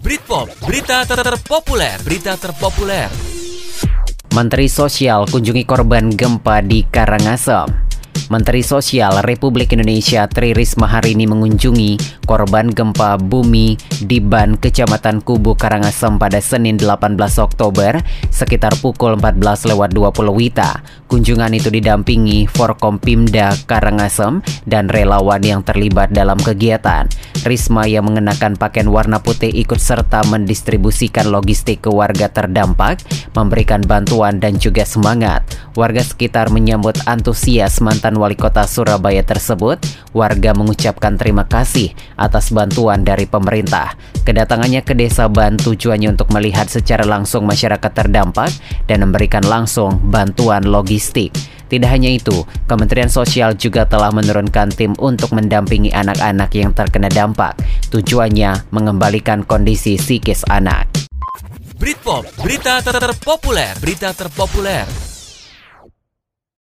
Britpop, berita ter terpopuler, berita terpopuler. Menteri Sosial kunjungi korban gempa di Karangasem. Menteri Sosial Republik Indonesia Tri Risma hari ini mengunjungi korban gempa bumi di Ban, Kecamatan Kubu, Karangasem pada Senin 18 Oktober sekitar pukul 14 lewat 20 Wita. Kunjungan itu didampingi Forkompimda Karangasem dan relawan yang terlibat dalam kegiatan. Risma yang mengenakan pakaian warna putih ikut serta mendistribusikan logistik ke warga terdampak, memberikan bantuan dan juga semangat. Warga sekitar menyambut antusias mantan wali kota Surabaya tersebut, warga mengucapkan terima kasih atas bantuan dari pemerintah. Kedatangannya ke desa Ban tujuannya untuk melihat secara langsung masyarakat terdampak dan memberikan langsung bantuan logistik. Tidak hanya itu, Kementerian Sosial juga telah menurunkan tim untuk mendampingi anak-anak yang terkena dampak. Tujuannya mengembalikan kondisi psikis anak. Britpop, berita ter terpopuler, berita terpopuler.